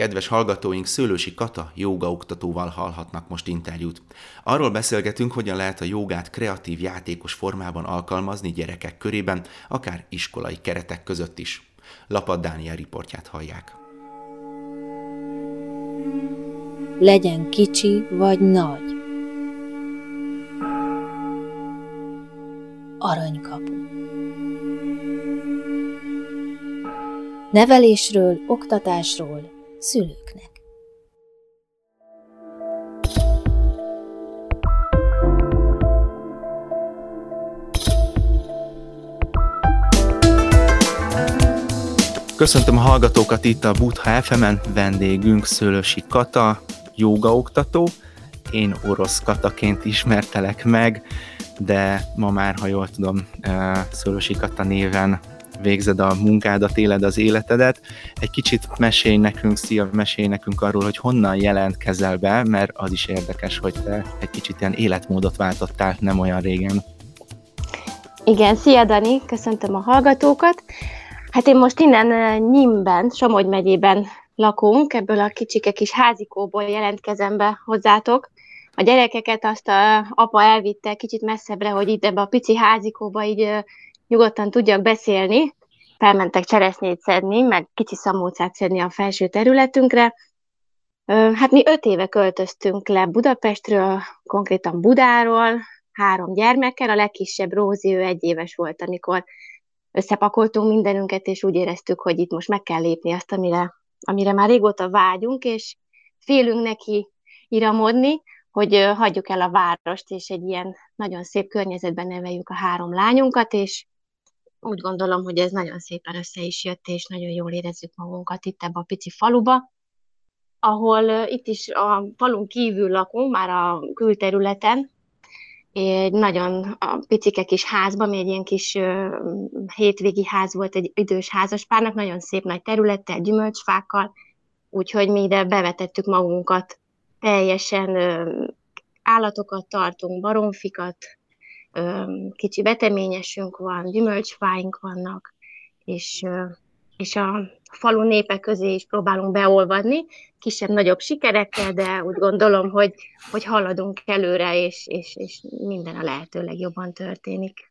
Kedves hallgatóink, Szőlősi Kata jogaoktatóval hallhatnak most interjút. Arról beszélgetünk, hogyan lehet a jogát kreatív játékos formában alkalmazni gyerekek körében, akár iskolai keretek között is. Lapad Dániel riportját hallják. Legyen kicsi vagy nagy. Aranykapu. Nevelésről, oktatásról, szülőknek. Köszöntöm a hallgatókat itt a Butha FM-en, vendégünk Szőlősi Kata, jogaoktató. Én orosz Kataként ismertelek meg, de ma már, ha jól tudom, eh, Szőlősi Kata néven végzed a munkádat, éled az életedet. Egy kicsit mesélj nekünk, szia, mesélj nekünk arról, hogy honnan jelentkezel be, mert az is érdekes, hogy te egy kicsit ilyen életmódot váltottál nem olyan régen. Igen, szia Dani, köszöntöm a hallgatókat. Hát én most innen eh, Nyimben, Somogy megyében lakunk, ebből a kicsike kis házikóból jelentkezem be hozzátok. A gyerekeket azt a apa elvitte kicsit messzebbre, hogy itt ebbe a pici házikóba így eh, nyugodtan tudjak beszélni, felmentek cseresznyét szedni, meg kicsi szamócát szedni a felső területünkre. Hát mi öt éve költöztünk le Budapestről, konkrétan Budáról, három gyermekkel, a legkisebb Rózi, ő egy éves volt, amikor összepakoltunk mindenünket, és úgy éreztük, hogy itt most meg kell lépni azt, amire, amire már régóta vágyunk, és félünk neki iramodni, hogy hagyjuk el a várost, és egy ilyen nagyon szép környezetben neveljük a három lányunkat, és úgy gondolom, hogy ez nagyon szépen össze is jött, és nagyon jól érezzük magunkat itt ebbe a pici faluba, ahol itt is a falun kívül lakunk, már a külterületen, egy nagyon a picike kis házban, mi egy ilyen kis hétvégi ház volt egy idős házaspárnak, nagyon szép nagy területtel, gyümölcsfákkal, úgyhogy mi ide bevetettük magunkat, teljesen állatokat tartunk, baromfikat, kicsi beteményesünk van, gyümölcsfáink vannak, és, és a falu népe közé is próbálunk beolvadni, kisebb-nagyobb sikerekkel, de úgy gondolom, hogy, hogy haladunk előre, és, és, és minden a lehető legjobban történik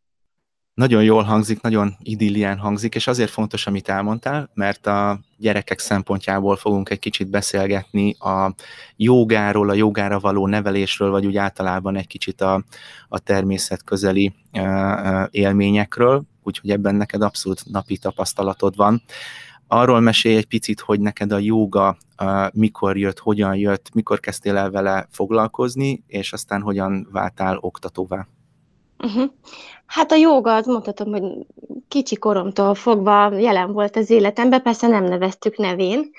nagyon jól hangzik, nagyon idillián hangzik, és azért fontos, amit elmondtál, mert a gyerekek szempontjából fogunk egy kicsit beszélgetni a jogáról, a jogára való nevelésről, vagy úgy általában egy kicsit a, a természet közeli élményekről, úgyhogy ebben neked abszolút napi tapasztalatod van. Arról mesélj egy picit, hogy neked a joga mikor jött, hogyan jött, mikor kezdtél el vele foglalkozni, és aztán hogyan váltál oktatóvá. Uh-huh. Hát a joga, az mondhatom, hogy kicsi koromtól fogva jelen volt az életemben, persze nem neveztük nevén.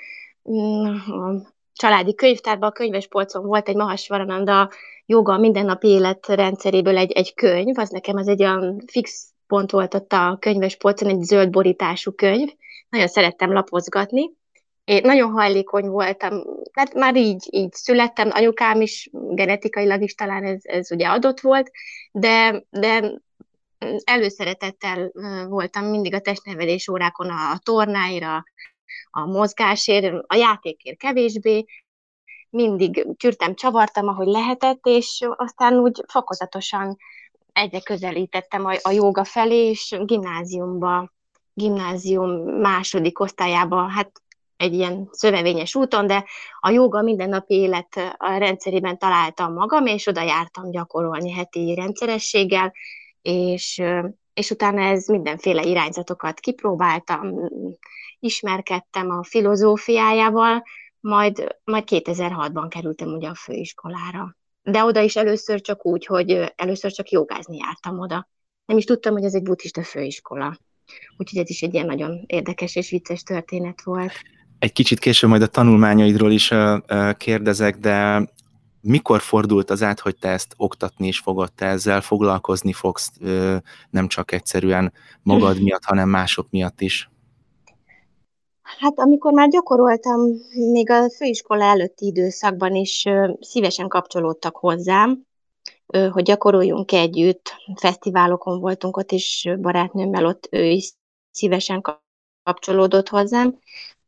Mm, a családi könyvtárban, a könyvespolcon volt egy Mahasvarananda joga mindennapi életrendszeréből egy, egy könyv, az nekem az egy olyan fix pont volt ott a könyvespolcon, egy zöld borítású könyv. Nagyon szerettem lapozgatni, én nagyon hajlékony voltam, hát már így, így születtem, anyukám is genetikailag is talán ez, ez ugye adott volt, de, de előszeretettel voltam mindig a testnevelés órákon a, a tornáira, a mozgásért, a játékért kevésbé, mindig csürtem, csavartam, ahogy lehetett, és aztán úgy fokozatosan egyre közelítettem a, a joga felé, és gimnáziumba, gimnázium második osztályába, hát egy ilyen szövevényes úton, de a joga mindennapi élet a rendszerében találtam magam, és oda jártam gyakorolni heti rendszerességgel, és, és utána ez mindenféle irányzatokat kipróbáltam, ismerkedtem a filozófiájával, majd, majd 2006-ban kerültem ugye a főiskolára. De oda is először csak úgy, hogy először csak jogázni jártam oda. Nem is tudtam, hogy ez egy buddhista főiskola. Úgyhogy ez is egy ilyen nagyon érdekes és vicces történet volt. Egy kicsit később majd a tanulmányaidról is kérdezek, de mikor fordult az át, hogy te ezt oktatni is fogod, te ezzel foglalkozni fogsz, nem csak egyszerűen magad miatt, hanem mások miatt is? Hát amikor már gyakoroltam, még a főiskola előtti időszakban is szívesen kapcsolódtak hozzám, hogy gyakoroljunk együtt, fesztiválokon voltunk ott is barátnőmmel, ott ő is szívesen kapcsolódott hozzám.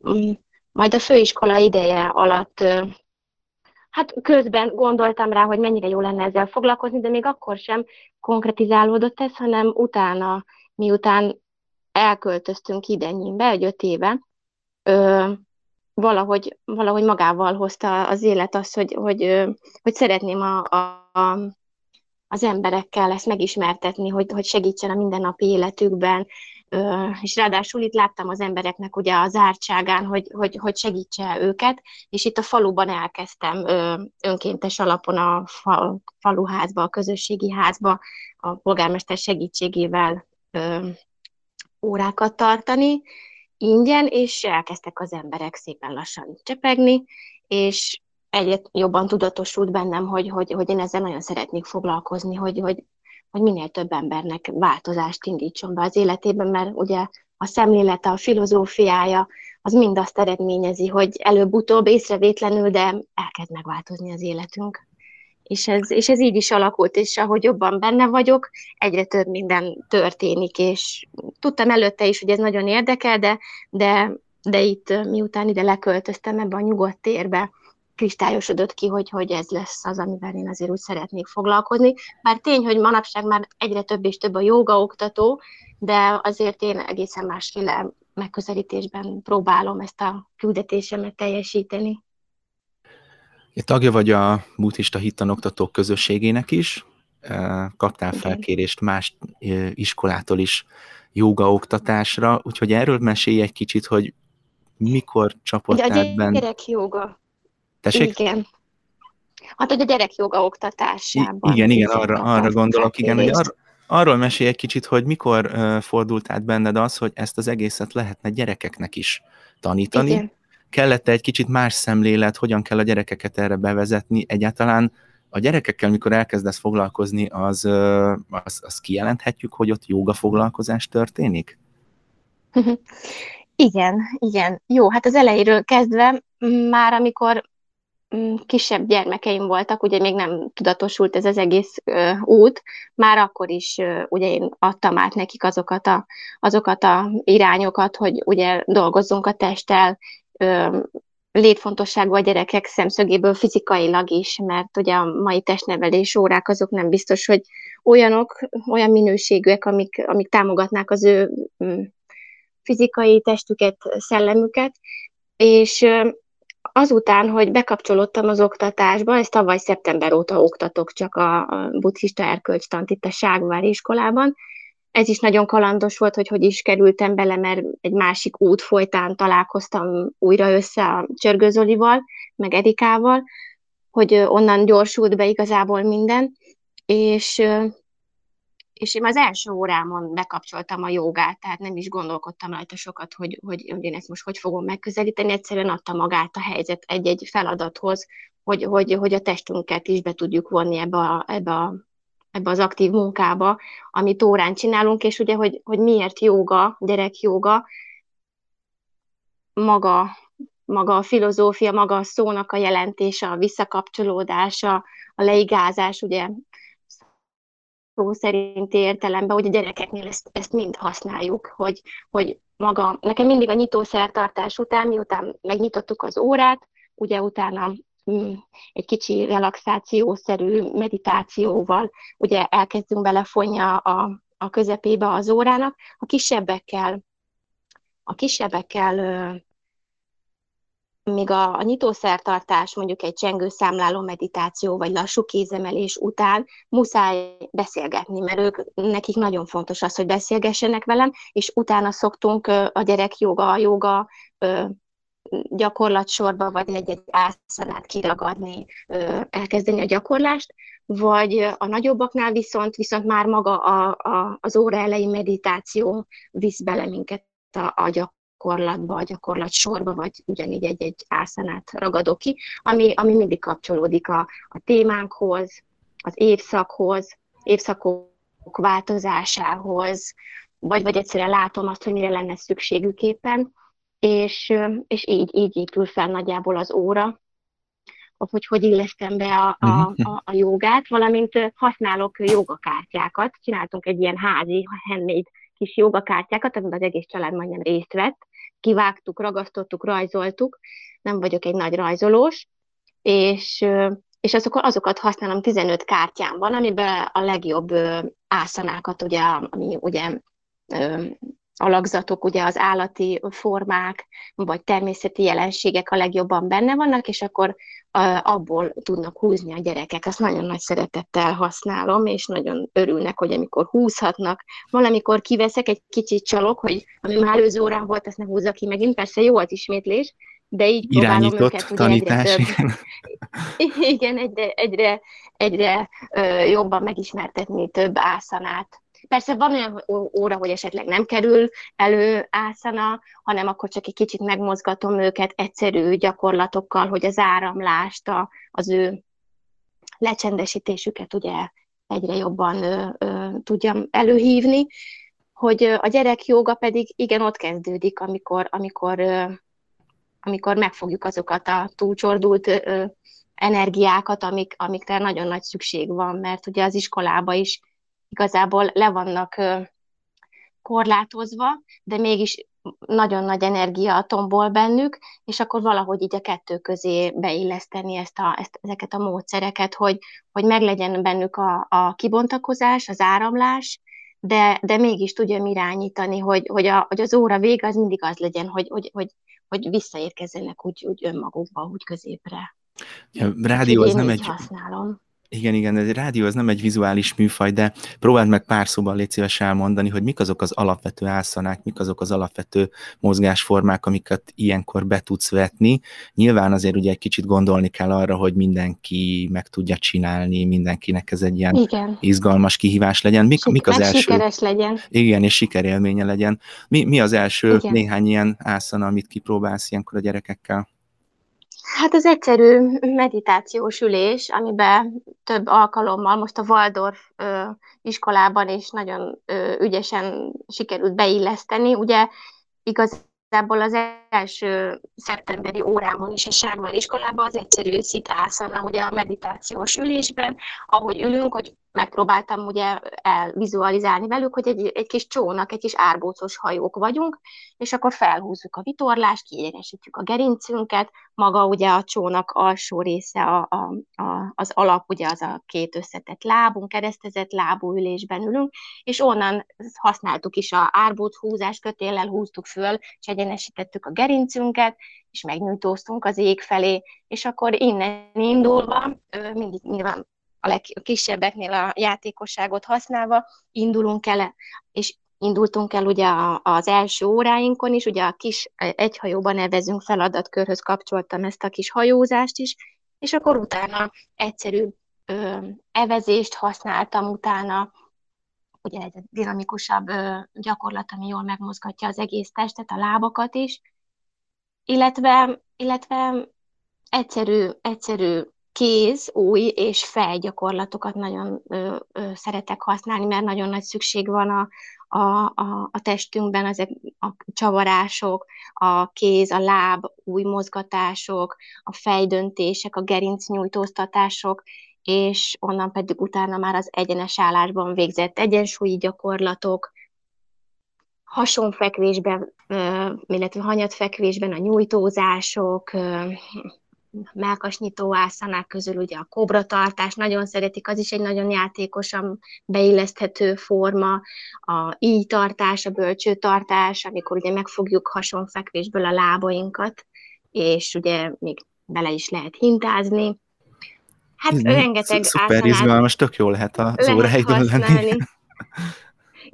Mm, Majd a főiskola ideje alatt Hát közben gondoltam rá, hogy mennyire jó lenne ezzel foglalkozni, de még akkor sem konkretizálódott ez, hanem utána, miután elköltöztünk ide be, egy öt éve, ö, valahogy, valahogy magával hozta az élet azt, hogy, hogy, hogy szeretném a, a, a, az emberekkel ezt megismertetni, hogy, hogy segítsen a mindennapi életükben, és ráadásul itt láttam az embereknek ugye az ártságán, hogy, hogy, hogy segítse őket, és itt a faluban elkezdtem önkéntes alapon a faluházba, a közösségi házba a polgármester segítségével órákat tartani, ingyen, és elkezdtek az emberek szépen lassan csepegni, és egyre jobban tudatosult bennem, hogy, hogy, hogy én ezzel nagyon szeretnék foglalkozni, hogy, hogy hogy minél több embernek változást indítson be az életében, mert ugye a szemlélete, a filozófiája, az mind azt eredményezi, hogy előbb-utóbb észrevétlenül, de elkezd megváltozni az életünk. És ez, és ez így is alakult, és ahogy jobban benne vagyok, egyre több minden történik, és tudtam előtte is, hogy ez nagyon érdekel, de, de, de itt miután ide leköltöztem ebbe a nyugodt térbe, kristályosodott ki, hogy, hogy ez lesz az, amivel én azért úgy szeretnék foglalkozni. Bár tény, hogy manapság már egyre több és több a joga oktató, de azért én egészen másféle megközelítésben próbálom ezt a küldetésemet teljesíteni. Tagja vagy a buddhista hittanoktatók közösségének is, kaptál felkérést más iskolától is joga oktatásra, úgyhogy erről mesélj egy kicsit, hogy mikor csapott át benne. A gyerek joga. Tessék? Igen. Hát, hogy a gyerek joga oktatásában. Igen, igen, arra, arra gondolok, igen, hogy ar- arról mesélj egy kicsit, hogy mikor uh, fordult át benned az, hogy ezt az egészet lehetne gyerekeknek is tanítani. Igen. Kellett egy kicsit más szemlélet, hogyan kell a gyerekeket erre bevezetni, egyáltalán a gyerekekkel, mikor elkezdesz foglalkozni, az, az, az kijelenthetjük, hogy ott joga foglalkozás történik? Igen, igen. Jó, hát az elejéről kezdve, már amikor kisebb gyermekeim voltak, ugye még nem tudatosult ez az egész ö, út, már akkor is ö, ugye én adtam át nekik azokat a, azokat a irányokat, hogy ugye dolgozzunk a testtel, ö, létfontosságú a gyerekek szemszögéből fizikailag is, mert ugye a mai testnevelés órák azok nem biztos, hogy olyanok, olyan minőségűek, amik, amik támogatnák az ő mm, fizikai testüket, szellemüket, és azután, hogy bekapcsolódtam az oktatásba, ezt tavaly szeptember óta oktatok csak a, buddhista erkölcstant itt a Ságvár iskolában, ez is nagyon kalandos volt, hogy hogy is kerültem bele, mert egy másik út folytán találkoztam újra össze a Csörgőzolival, meg Edikával, hogy onnan gyorsult be igazából minden, és és én az első órámon bekapcsoltam a jogát, tehát nem is gondolkodtam rajta sokat, hogy, hogy, hogy én ezt most hogy fogom megközelíteni, egyszerűen adta magát a helyzet egy-egy feladathoz, hogy, hogy, hogy a testünket is be tudjuk vonni ebbe, a, ebbe, a, ebbe az aktív munkába, amit órán csinálunk, és ugye, hogy, hogy miért joga, gyerek joga, maga, maga a filozófia, maga a szónak a jelentése, a visszakapcsolódása, a leigázás, ugye szó szerinti értelemben, hogy a gyerekeknél ezt, ezt mind használjuk, hogy, hogy maga, nekem mindig a nyitószertartás után, miután megnyitottuk az órát, ugye utána mm, egy kicsi relaxációszerű meditációval, ugye elkezdünk belefonni a, a közepébe az órának, a kisebbekkel, a kisebbekkel míg a, a nyitószertartás, mondjuk egy csengőszámláló meditáció, vagy lassú kézemelés után muszáj beszélgetni, mert ők, nekik nagyon fontos az, hogy beszélgessenek velem, és utána szoktunk a gyerek joga, a joga gyakorlatsorba, vagy egy-egy ászanát kiragadni, elkezdeni a gyakorlást, vagy a nagyobbaknál viszont, viszont már maga a, a, az óra elejé meditáció visz bele minket a, a gyakorlatba gyakorlatba, a gyakorlat sorba, vagy ugyanígy egy-egy ászanát ragadok ki, ami, ami mindig kapcsolódik a, a témánkhoz, az évszakhoz, évszakok változásához, vagy, vagy egyszerűen látom azt, hogy mire lenne szükségük éppen, és, és így, így épül fel nagyjából az óra, hogy hogy illesztem be a, a, mhm. a, a jogát, valamint használok jogakártyákat. Csináltunk egy ilyen házi, handmade kis jogakártyákat, amiben az egész család majdnem részt vett, kivágtuk, ragasztottuk, rajzoltuk, nem vagyok egy nagy rajzolós, és, és azok, azokat használom 15 kártyámban, amiben a legjobb ászanákat, ugye, ami ugye alakzatok, ugye az állati formák, vagy természeti jelenségek a legjobban benne vannak, és akkor abból tudnak húzni a gyerekek. Ezt nagyon nagy szeretettel használom, és nagyon örülnek, hogy amikor húzhatnak. Valamikor kiveszek, egy kicsit csalok, hogy ami már előző órán volt, ezt ne húzza ki megint. Persze jó az ismétlés, de így próbálom őket ugye tanítás, egyre több, igen. igen, egyre, egyre, egyre jobban megismertetni több ászanát Persze van olyan óra, hogy esetleg nem kerül elő ászana, hanem akkor csak egy kicsit megmozgatom őket egyszerű gyakorlatokkal, hogy az áramlást, a, az ő lecsendesítésüket ugye egyre jobban ö, ö, tudjam előhívni, hogy a gyerek joga pedig igen ott kezdődik, amikor, amikor, ö, amikor megfogjuk azokat a túlcsordult ö, energiákat, amik, amikre nagyon nagy szükség van, mert ugye az iskolába is igazából le vannak korlátozva, de mégis nagyon nagy energia tombol bennük, és akkor valahogy így a kettő közé beilleszteni ezt a, ezt, ezeket a módszereket, hogy, hogy meglegyen bennük a, a kibontakozás, az áramlás, de, de mégis tudjam irányítani, hogy, hogy, a, hogy az óra vége az mindig az legyen, hogy, hogy, hogy, hogy visszaérkezzenek úgy, úgy önmagukba, úgy középre. Ja, rádió az nem egy, használom. Igen, igen, egy rádió az nem egy vizuális műfaj, de próbáld meg pár szóban légy szíves elmondani, hogy mik azok az alapvető ászanák, mik azok az alapvető mozgásformák, amiket ilyenkor be tudsz vetni. Nyilván azért ugye egy kicsit gondolni kell arra, hogy mindenki meg tudja csinálni, mindenkinek ez egy ilyen igen. izgalmas kihívás legyen. Mik, Sik- mik az első? sikeres legyen. Igen, és sikerélménye legyen. Mi, mi az első igen. néhány ilyen ászana, amit kipróbálsz ilyenkor a gyerekekkel? Hát az egyszerű meditációs ülés, amiben több alkalommal most a Waldorf ö, iskolában is nagyon ö, ügyesen sikerült beilleszteni. Ugye igazából az első szeptemberi órámon is a Sárvár iskolában az egyszerű szitászana, ugye a meditációs ülésben, ahogy ülünk, hogy megpróbáltam ugye elvizualizálni velük, hogy egy, egy kis csónak, egy kis árbócos hajók vagyunk, és akkor felhúzzuk a vitorlást, kiegyenesítjük a gerincünket, maga ugye a csónak alsó része, a, a, a, az alap, ugye az a két összetett lábunk, keresztezett lábú ülésben ülünk, és onnan használtuk is a árbóc húzás kötéllel, húztuk föl, és egyenesítettük a gerincünket, és megnyújtóztunk az ég felé, és akkor innen indulva, mindig nyilván a legkisebbeknél a játékosságot használva indulunk el, és indultunk el ugye az első óráinkon is, ugye a kis egyhajóban nevezünk feladatkörhöz kapcsoltam ezt a kis hajózást is, és akkor utána egyszerű ö, evezést használtam utána, ugye egy dinamikusabb ö, gyakorlat, ami jól megmozgatja az egész testet, a lábakat is, illetve, illetve egyszerű, egyszerű kéz, új és fejgyakorlatokat nagyon ö, ö, szeretek használni, mert nagyon nagy szükség van a, a, a, a testünkben, ezek a csavarások, a kéz, a láb, új mozgatások, a fejdöntések, a gerincnyújtóztatások, és onnan pedig utána már az egyenes állásban végzett egyensúlyi gyakorlatok, hasonfekvésben, illetve hanyatfekvésben a nyújtózások, melkasnyitó ászanák közül ugye a kobratartás, nagyon szeretik, az is egy nagyon játékosan beilleszthető forma, a íjtartás, a bölcsőtartás, amikor ugye megfogjuk hasonfekvésből a lábainkat, és ugye még bele is lehet hintázni. Hát Ez rengeteg Szuper izgalmas, tök jó lehet az óráidon lenni.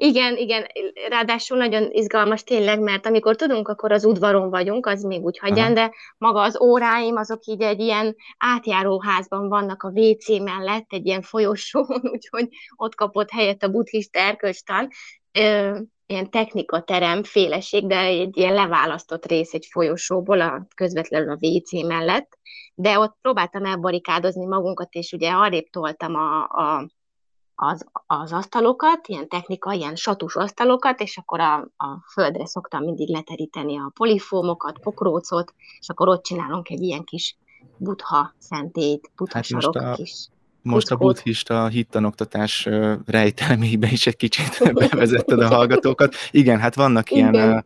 Igen, igen, ráadásul nagyon izgalmas tényleg, mert amikor tudunk, akkor az udvaron vagyunk, az még úgy hagyján, Aha. de maga az óráim, azok így egy ilyen átjáróházban vannak a WC mellett, egy ilyen folyosón, úgyhogy ott kapott helyet a buddhista erkölcstan, ilyen technikaterem féleség, de egy ilyen leválasztott rész egy folyosóból, a, közvetlenül a WC mellett, de ott próbáltam elbarikádozni magunkat, és ugye arrébb toltam a, a az, az asztalokat, ilyen technika, ilyen satus asztalokat, és akkor a, a földre szoktam mindig leteríteni a polifómokat, pokrócot, és akkor ott csinálunk egy ilyen kis butha szentét, butha hát sarok a... kis Most a buddhista hittanoktatás rejtelmébe is egy kicsit bevezetted a hallgatókat. Igen, hát vannak Igen. ilyen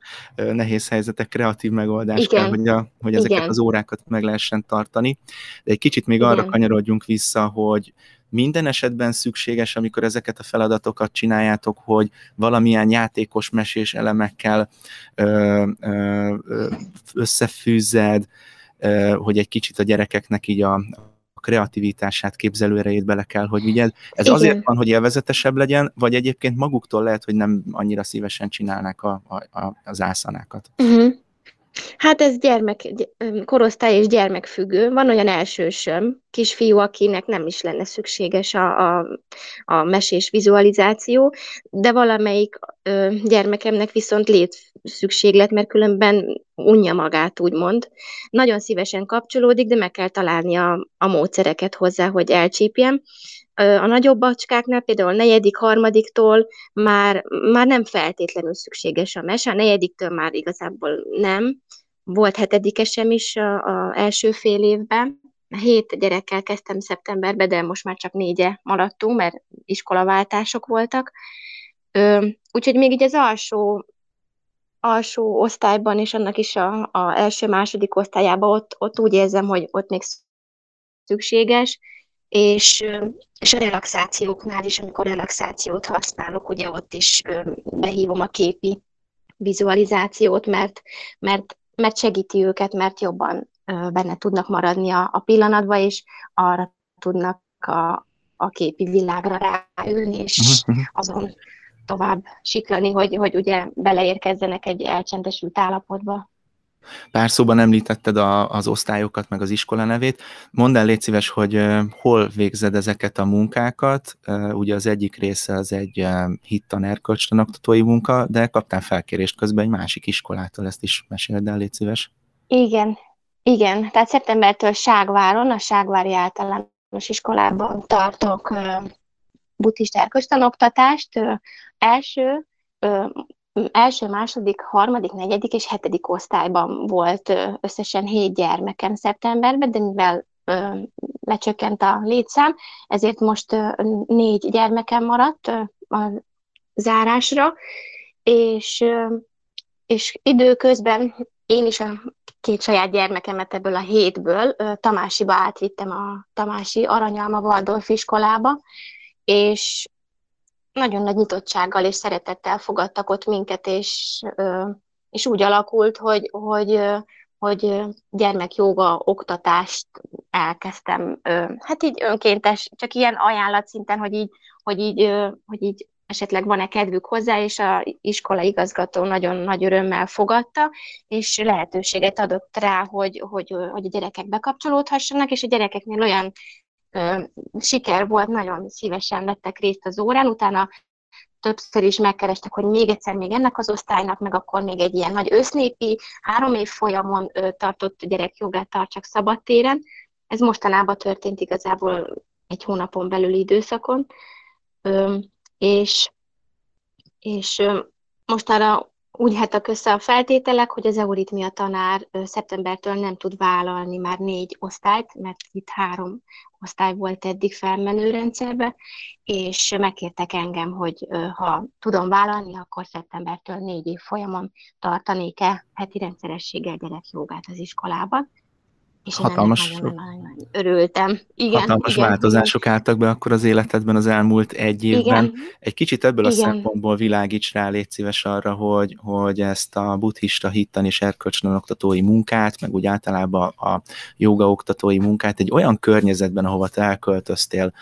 nehéz helyzetek, kreatív megoldás Igen. kell, hogy, a, hogy ezeket Igen. az órákat meg lehessen tartani. De egy kicsit még Igen. arra kanyarodjunk vissza, hogy minden esetben szükséges, amikor ezeket a feladatokat csináljátok, hogy valamilyen játékos mesés elemekkel ö, ö, összefűzzed, ö, hogy egy kicsit a gyerekeknek így a, kreativitását, képzelőerejét bele kell, hogy vigyed. Ez Igen. azért van, hogy élvezetesebb legyen, vagy egyébként maguktól lehet, hogy nem annyira szívesen csinálnák a, a, a, az ászanákat. Uh-huh. Hát ez gyermek, korosztály és gyermekfüggő. Van olyan elsősöm, kisfiú, akinek nem is lenne szükséges a, a, a mesés vizualizáció, de valamelyik ö, gyermekemnek viszont lét szükséglet, mert különben unja magát, úgymond. Nagyon szívesen kapcsolódik, de meg kell találni a, a módszereket hozzá, hogy elcsípjem. A nagyobb bacskáknál, például a negyedik, harmadiktól már, már nem feltétlenül szükséges a mese, a negyediktől már igazából nem. Volt hetedikesem is a, a első fél évben, hét gyerekkel kezdtem szeptemberben, de most már csak négye maradtunk, mert iskolaváltások voltak. Úgyhogy még így az alsó, alsó osztályban, és annak is a, a első-második osztályában ott, ott úgy érzem, hogy ott még szükséges, és, és a relaxációknál is, amikor relaxációt használok, ugye ott is behívom a képi vizualizációt, mert, mert, mert segíti őket, mert jobban benne tudnak maradni a, a pillanatban, és arra tudnak a, a képi világra ráülni, és mhm, mhm. azon tovább siklani, hogy, hogy ugye beleérkezzenek egy elcsendesült állapotba. Pár szóban említetted a, az osztályokat, meg az iskola nevét. Mondd el, légy szíves, hogy hol végzed ezeket a munkákat. Ugye az egyik része az egy hittan erkölcstanoktatói munka, de kaptál felkérést közben egy másik iskolától, ezt is meséled el, légy szíves. Igen, igen. Tehát szeptembertől Ságváron, a Ságvári általános iskolában tartok buddhista erkölcstanoktatást. Első első, második, harmadik, negyedik és hetedik osztályban volt összesen hét gyermekem szeptemberben, de mivel lecsökkent a létszám, ezért most négy gyermekem maradt a zárásra, és, és időközben én is a két saját gyermekemet ebből a hétből Tamásiba átvittem a Tamási Aranyalma Waldorf iskolába, és nagyon nagy nyitottsággal és szeretettel fogadtak ott minket, és, és úgy alakult, hogy, hogy, hogy gyermekjoga oktatást elkezdtem, hát így önkéntes, csak ilyen ajánlatszinten, hogy így, hogy így, hogy így esetleg van-e kedvük hozzá, és a iskola igazgató nagyon nagy örömmel fogadta, és lehetőséget adott rá, hogy, hogy, hogy a gyerekek bekapcsolódhassanak, és a gyerekeknél olyan siker volt, nagyon szívesen vettek részt az órán, utána többször is megkerestek, hogy még egyszer még ennek az osztálynak, meg akkor még egy ilyen nagy össznépi, három év folyamon tartott gyerekjogát tartsak szabadtéren. Ez mostanában történt igazából egy hónapon belüli időszakon, és, és mostanra úgy hettek össze a feltételek, hogy az euritmia tanár szeptembertől nem tud vállalni már négy osztályt, mert itt három osztály volt eddig felmenő rendszerbe, és megkértek engem, hogy ha tudom vállalni, akkor szeptembertől négy év folyamon tartanék-e heti rendszerességgel gyerekjogát az iskolában és hatalmas, nagyon, nagyon, nagyon örültem. Igen, hatalmas igen, változások igen. álltak be akkor az életedben az elmúlt egy évben. Igen. Egy kicsit ebből igen. a szempontból világíts rá, légy szíves arra, hogy, hogy ezt a buddhista hittan és erkölcsön oktatói munkát, meg úgy általában a joga oktatói munkát egy olyan környezetben, ahova te elköltöztél,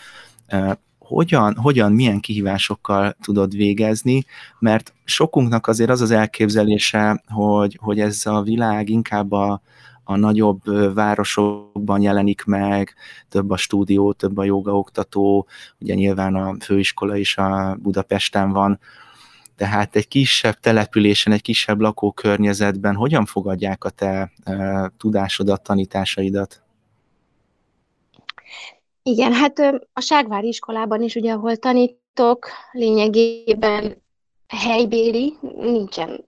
hogyan, hogyan, milyen kihívásokkal tudod végezni, mert sokunknak azért az az elképzelése, hogy, hogy ez a világ inkább a, a nagyobb városokban jelenik meg, több a stúdió, több a jogaoktató, ugye nyilván a főiskola is a Budapesten van, tehát egy kisebb településen, egy kisebb lakókörnyezetben hogyan fogadják a te e, tudásodat, tanításaidat? Igen, hát a Ságvári iskolában is, ugye, ahol tanítok, lényegében helybéli, nincsen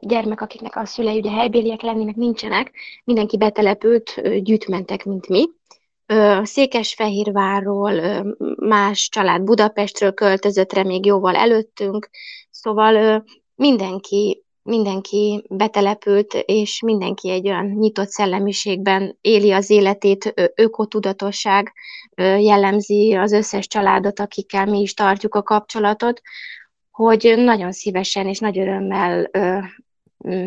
gyermek, akiknek a szülei ugye helybéliek lennének, nincsenek, mindenki betelepült, gyűjtmentek, mint mi. Székesfehérvárról, más család Budapestről költözött re még jóval előttünk, szóval mindenki, mindenki betelepült, és mindenki egy olyan nyitott szellemiségben éli az életét, ökotudatosság jellemzi az összes családot, akikkel mi is tartjuk a kapcsolatot, hogy nagyon szívesen és nagy örömmel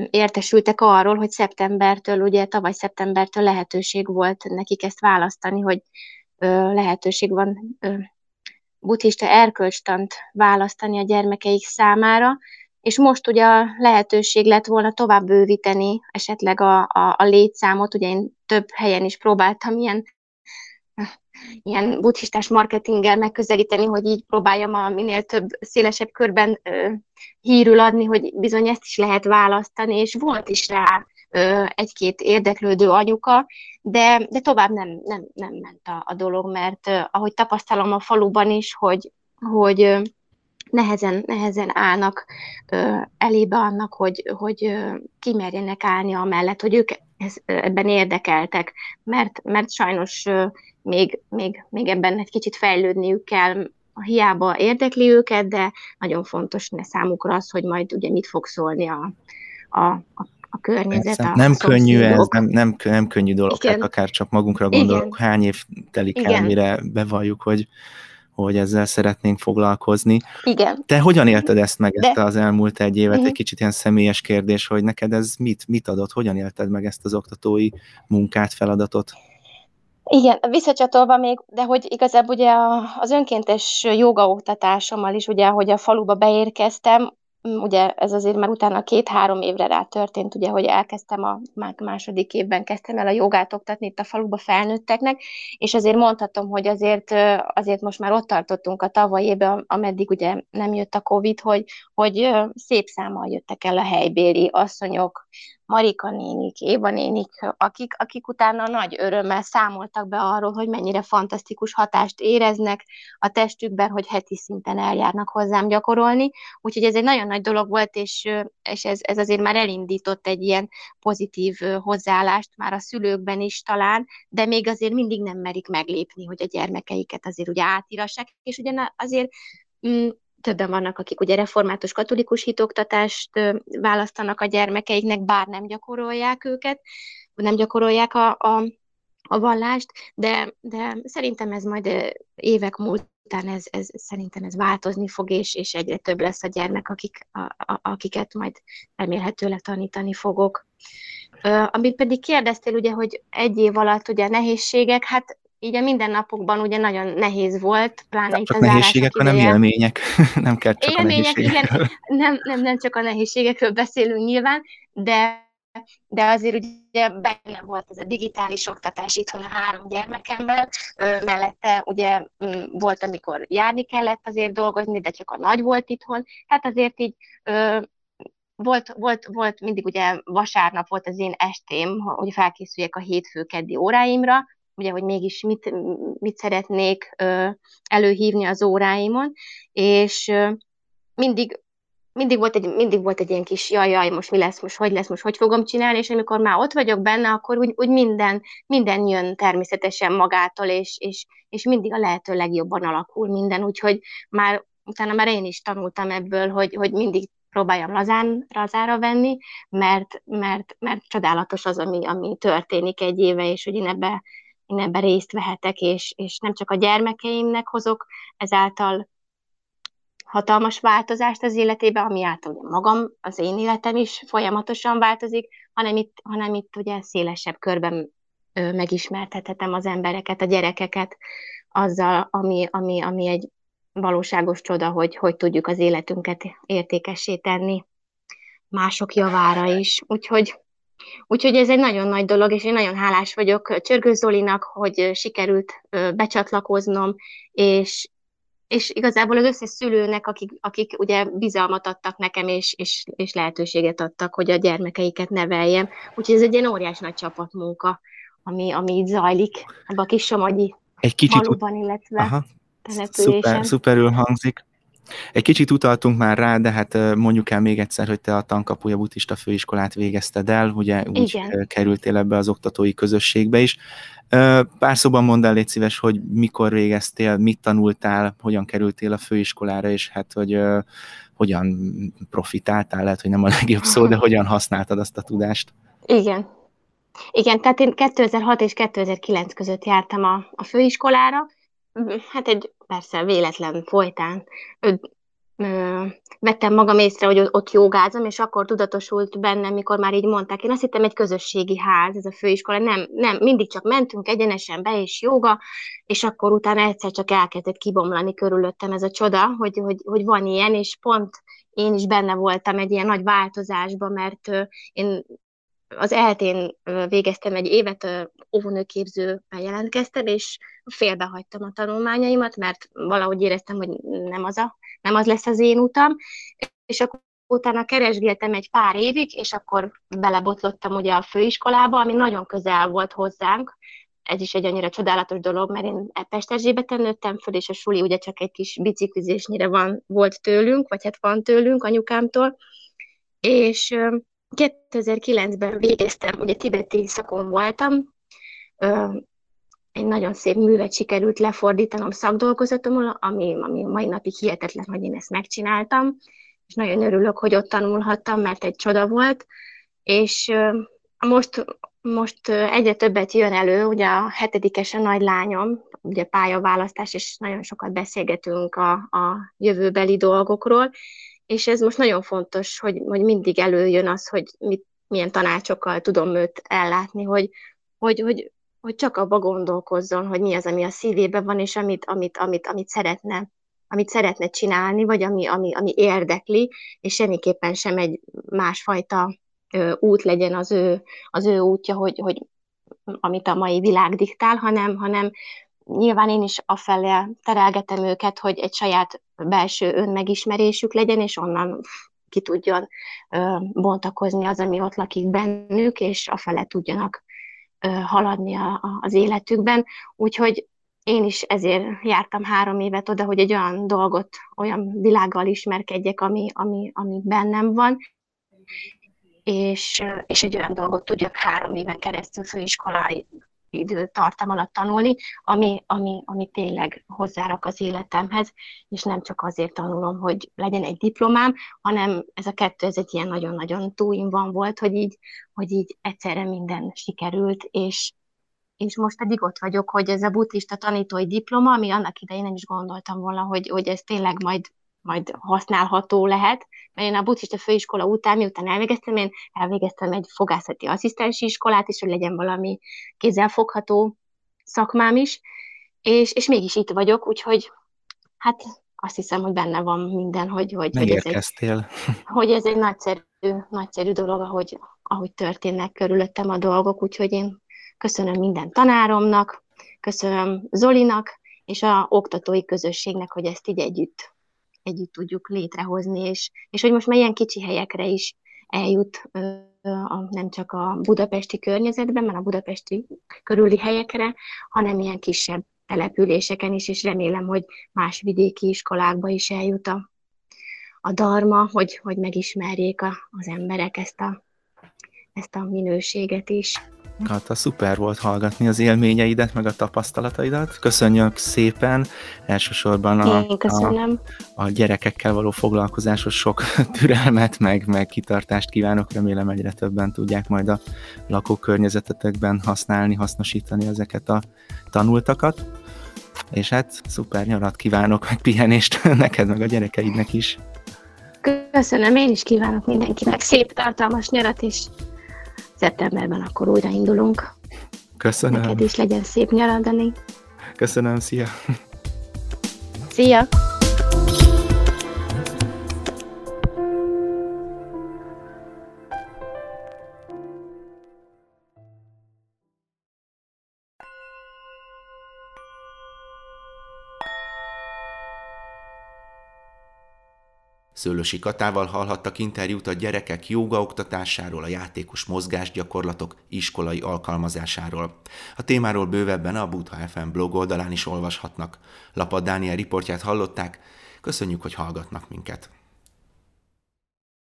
értesültek arról, hogy szeptembertől, ugye tavaly szeptembertől lehetőség volt nekik ezt választani, hogy lehetőség van buddhista erkölcstant választani a gyermekeik számára, és most ugye a lehetőség lett volna tovább bővíteni esetleg a, a, a létszámot, ugye én több helyen is próbáltam ilyen ilyen buddhistás marketinggel megközelíteni, hogy így próbáljam a minél több szélesebb körben ö, hírül adni, hogy bizony ezt is lehet választani, és volt is rá ö, egy-két érdeklődő anyuka, de, de tovább nem, nem, nem ment a, a dolog, mert ö, ahogy tapasztalom a faluban is, hogy, hogy nehezen, nehezen állnak ö, elébe annak, hogy, hogy ö, kimerjenek állni amellett, hogy ők ez, ebben érdekeltek, mert, mert sajnos ö, még, még, még ebben egy kicsit fejlődniük kell, hiába érdekli őket, de nagyon fontos ne számukra az, hogy majd ugye mit fog szólni a, a, a a környezet. a nem könnyű ez, nem, nem, nem könnyű dolog, tehát akár csak magunkra gondolok, Igen. hány év telik Igen. el, mire bevalljuk, hogy, hogy ezzel szeretnénk foglalkozni. Igen. Te hogyan élted ezt meg, De... ezt az elmúlt egy évet? Uh-huh. Egy kicsit ilyen személyes kérdés, hogy neked ez mit, mit adott, hogyan élted meg ezt az oktatói munkát, feladatot? Igen, visszacsatolva még, de hogy igazából ugye az önkéntes jogaoktatásommal is, ugye, hogy a faluba beérkeztem, ugye ez azért már utána két-három évre rá történt, ugye, hogy elkezdtem a második évben kezdtem el a jogát oktatni itt a faluba felnőtteknek, és azért mondhatom, hogy azért, azért most már ott tartottunk a tavaly évben, ameddig ugye nem jött a Covid, hogy, hogy szép számmal jöttek el a helybéli asszonyok, Marika nénik, Éva nénik, akik, akik utána nagy örömmel számoltak be arról, hogy mennyire fantasztikus hatást éreznek a testükben, hogy heti szinten eljárnak hozzám gyakorolni. Úgyhogy ez egy nagyon nagy dolog volt, és, és ez, ez azért már elindított egy ilyen pozitív hozzáállást már a szülőkben is talán, de még azért mindig nem merik meglépni, hogy a gyermekeiket azért ugye átirassák, és ugye azért mm, többen vannak, akik ugye református katolikus hitoktatást választanak a gyermekeiknek, bár nem gyakorolják őket, nem gyakorolják a, a, a vallást, de, de szerintem ez majd évek múlt után ez, ez, szerintem ez változni fog, és, és egyre több lesz a gyermek, akik, a, a, akiket majd remélhetőleg tanítani fogok. Amit pedig kérdeztél, ugye, hogy egy év alatt ugye nehézségek, hát így a mindennapokban ugye nagyon nehéz volt, pláne itt csak az nehézségek, hanem élmények. nem kell csak élmények, a igen, nem, nem, nem csak a nehézségekről beszélünk nyilván, de de azért ugye benne volt ez a digitális oktatás itthon a három gyermekemmel, mellette ugye volt, amikor járni kellett azért dolgozni, de csak a nagy volt itthon, hát azért így volt, volt, volt mindig ugye vasárnap volt az én estém, hogy felkészüljek a hétfő keddi óráimra, ugye, hogy mégis mit, mit szeretnék előhívni az óráimon, és mindig mindig volt, egy, mindig volt egy ilyen kis jaj, jaj, most mi lesz, most hogy lesz, most hogy fogom csinálni, és amikor már ott vagyok benne, akkor úgy, úgy minden, minden jön természetesen magától, és, és, és mindig a lehető legjobban alakul minden, úgyhogy már utána már én is tanultam ebből, hogy, hogy mindig próbáljam lazán, lazára venni, mert, mert, mert csodálatos az, ami, ami történik egy éve, és hogy én ebbe én ebben részt vehetek, és, és nem csak a gyermekeimnek hozok ezáltal hatalmas változást az életébe, ami által magam, az én életem is folyamatosan változik, hanem itt, hanem itt ugye szélesebb körben megismertethetem az embereket, a gyerekeket azzal, ami, ami, ami egy valóságos csoda, hogy hogy tudjuk az életünket értékessé tenni mások javára is. Úgyhogy Úgyhogy ez egy nagyon nagy dolog, és én nagyon hálás vagyok Csörgő Zolinak, hogy sikerült becsatlakoznom, és, és igazából az összes szülőnek, akik, akik ugye bizalmat adtak nekem, és, és, és lehetőséget adtak, hogy a gyermekeiket neveljem. Úgyhogy ez egy ilyen óriás nagy csapatmunka, ami, ami itt zajlik ebben a kis somogyi egy kicsit faluban, illetve Aha. Szuper, szuperül hangzik. Egy kicsit utaltunk már rá, de hát mondjuk el még egyszer, hogy te a Tankapuja Buddhista Főiskolát végezted el, ugye úgy Igen. kerültél ebbe az oktatói közösségbe is. Pár szóban mondd el, légy szíves, hogy mikor végeztél, mit tanultál, hogyan kerültél a főiskolára, és hát, hogy hogyan profitáltál, lehet, hogy nem a legjobb szó, de hogyan használtad azt a tudást. Igen. Igen, tehát én 2006 és 2009 között jártam a, a főiskolára, hát egy persze véletlen folytán ö, ö, vettem magam észre, hogy ott jogázom, és akkor tudatosult bennem, mikor már így mondták. Én azt hittem egy közösségi ház, ez a főiskola, nem, nem, mindig csak mentünk egyenesen be, és joga, és akkor utána egyszer csak elkezdett kibomlani körülöttem ez a csoda, hogy, hogy, hogy van ilyen, és pont én is benne voltam egy ilyen nagy változásban, mert én az eltén végeztem egy évet, óvónőképzőben jelentkeztem, és félbehagytam a tanulmányaimat, mert valahogy éreztem, hogy nem az, a, nem az lesz az én utam, és akkor utána keresgéltem egy pár évig, és akkor belebotlottam ugye a főiskolába, ami nagyon közel volt hozzánk, ez is egy annyira csodálatos dolog, mert én Pesterzsébeten nőttem föl, és a suli ugye csak egy kis biciklizésnyire van, volt tőlünk, vagy hát van tőlünk anyukámtól, és 2009-ben végeztem, ugye tibeti szakon voltam, egy nagyon szép művet sikerült lefordítanom szakdolgozatomul, ami, ami mai napig hihetetlen, hogy én ezt megcsináltam, és nagyon örülök, hogy ott tanulhattam, mert egy csoda volt, és most, most egyre többet jön elő, ugye a hetedikes a nagy lányom, ugye pályaválasztás, és nagyon sokat beszélgetünk a, a jövőbeli dolgokról, és ez most nagyon fontos, hogy, hogy mindig előjön az, hogy mit, milyen tanácsokkal tudom őt ellátni, hogy, hogy, hogy, hogy csak abba gondolkozzon, hogy mi az, ami a szívében van, és amit, amit, amit, amit szeretne amit szeretne csinálni, vagy ami, ami, ami érdekli, és semmiképpen sem egy másfajta ö, út legyen az ő, az ő útja, hogy, hogy amit a mai világ diktál, hanem, hanem nyilván én is afelé terelgetem őket, hogy egy saját belső önmegismerésük legyen, és onnan ki tudjon ö, bontakozni az, ami ott lakik bennük, és afele tudjanak ö, haladni a, a, az életükben. Úgyhogy én is ezért jártam három évet oda, hogy egy olyan dolgot, olyan világgal ismerkedjek, ami, ami, ami bennem van, és, és egy olyan dolgot tudjak három éven keresztül főiskolai időtartam alatt tanulni, ami, ami, ami tényleg hozzárak az életemhez, és nem csak azért tanulom, hogy legyen egy diplomám, hanem ez a kettő, ez egy ilyen nagyon-nagyon túlimban volt, hogy így, hogy így egyszerre minden sikerült, és, és most pedig ott vagyok, hogy ez a buddhista tanítói diploma, ami annak idején nem is gondoltam volna, hogy, hogy ez tényleg majd majd használható lehet, mert én a buddhista főiskola után, miután elvégeztem, én elvégeztem egy fogászati asszisztensi iskolát, és hogy legyen valami kézzelfogható szakmám is, és, és mégis itt vagyok, úgyhogy hát azt hiszem, hogy benne van minden, hogy, hogy, hogy, ez egy, hogy ez egy nagyszerű, nagyszerű dolog, ahogy, ahogy történnek körülöttem a dolgok, úgyhogy én köszönöm minden tanáromnak, köszönöm Zolinak, és a oktatói közösségnek, hogy ezt így együtt együtt tudjuk létrehozni, és, és hogy most már ilyen kicsi helyekre is eljut a, nem csak a budapesti környezetben, mert a budapesti körüli helyekre, hanem ilyen kisebb településeken is, és remélem, hogy más vidéki iskolákba is eljut a, a darma, hogy, hogy megismerjék a, az emberek ezt a, ezt a minőséget is. Kata, szuper volt hallgatni az élményeidet, meg a tapasztalataidat. Köszönjük szépen, elsősorban a, a, a gyerekekkel való foglalkozáshoz sok türelmet, meg, meg kitartást kívánok. Remélem egyre többen tudják majd a lakókörnyezetetekben használni, hasznosítani ezeket a tanultakat. És hát szuper nyarat kívánok, meg pihenést neked, meg a gyerekeidnek is. Köszönöm, én is kívánok mindenkinek szép, tartalmas nyarat, és szeptemberben akkor újraindulunk. Köszönöm. Neked is legyen szép nyarandani. Köszönöm, szia! Szia! Szőlősi Katával hallhattak interjút a gyerekek oktatásáról, a játékos mozgásgyakorlatok iskolai alkalmazásáról. A témáról bővebben a Butha FM blog oldalán is olvashatnak. Lapad Dániel riportját hallották, Köszönjük, hogy hallgatnak minket!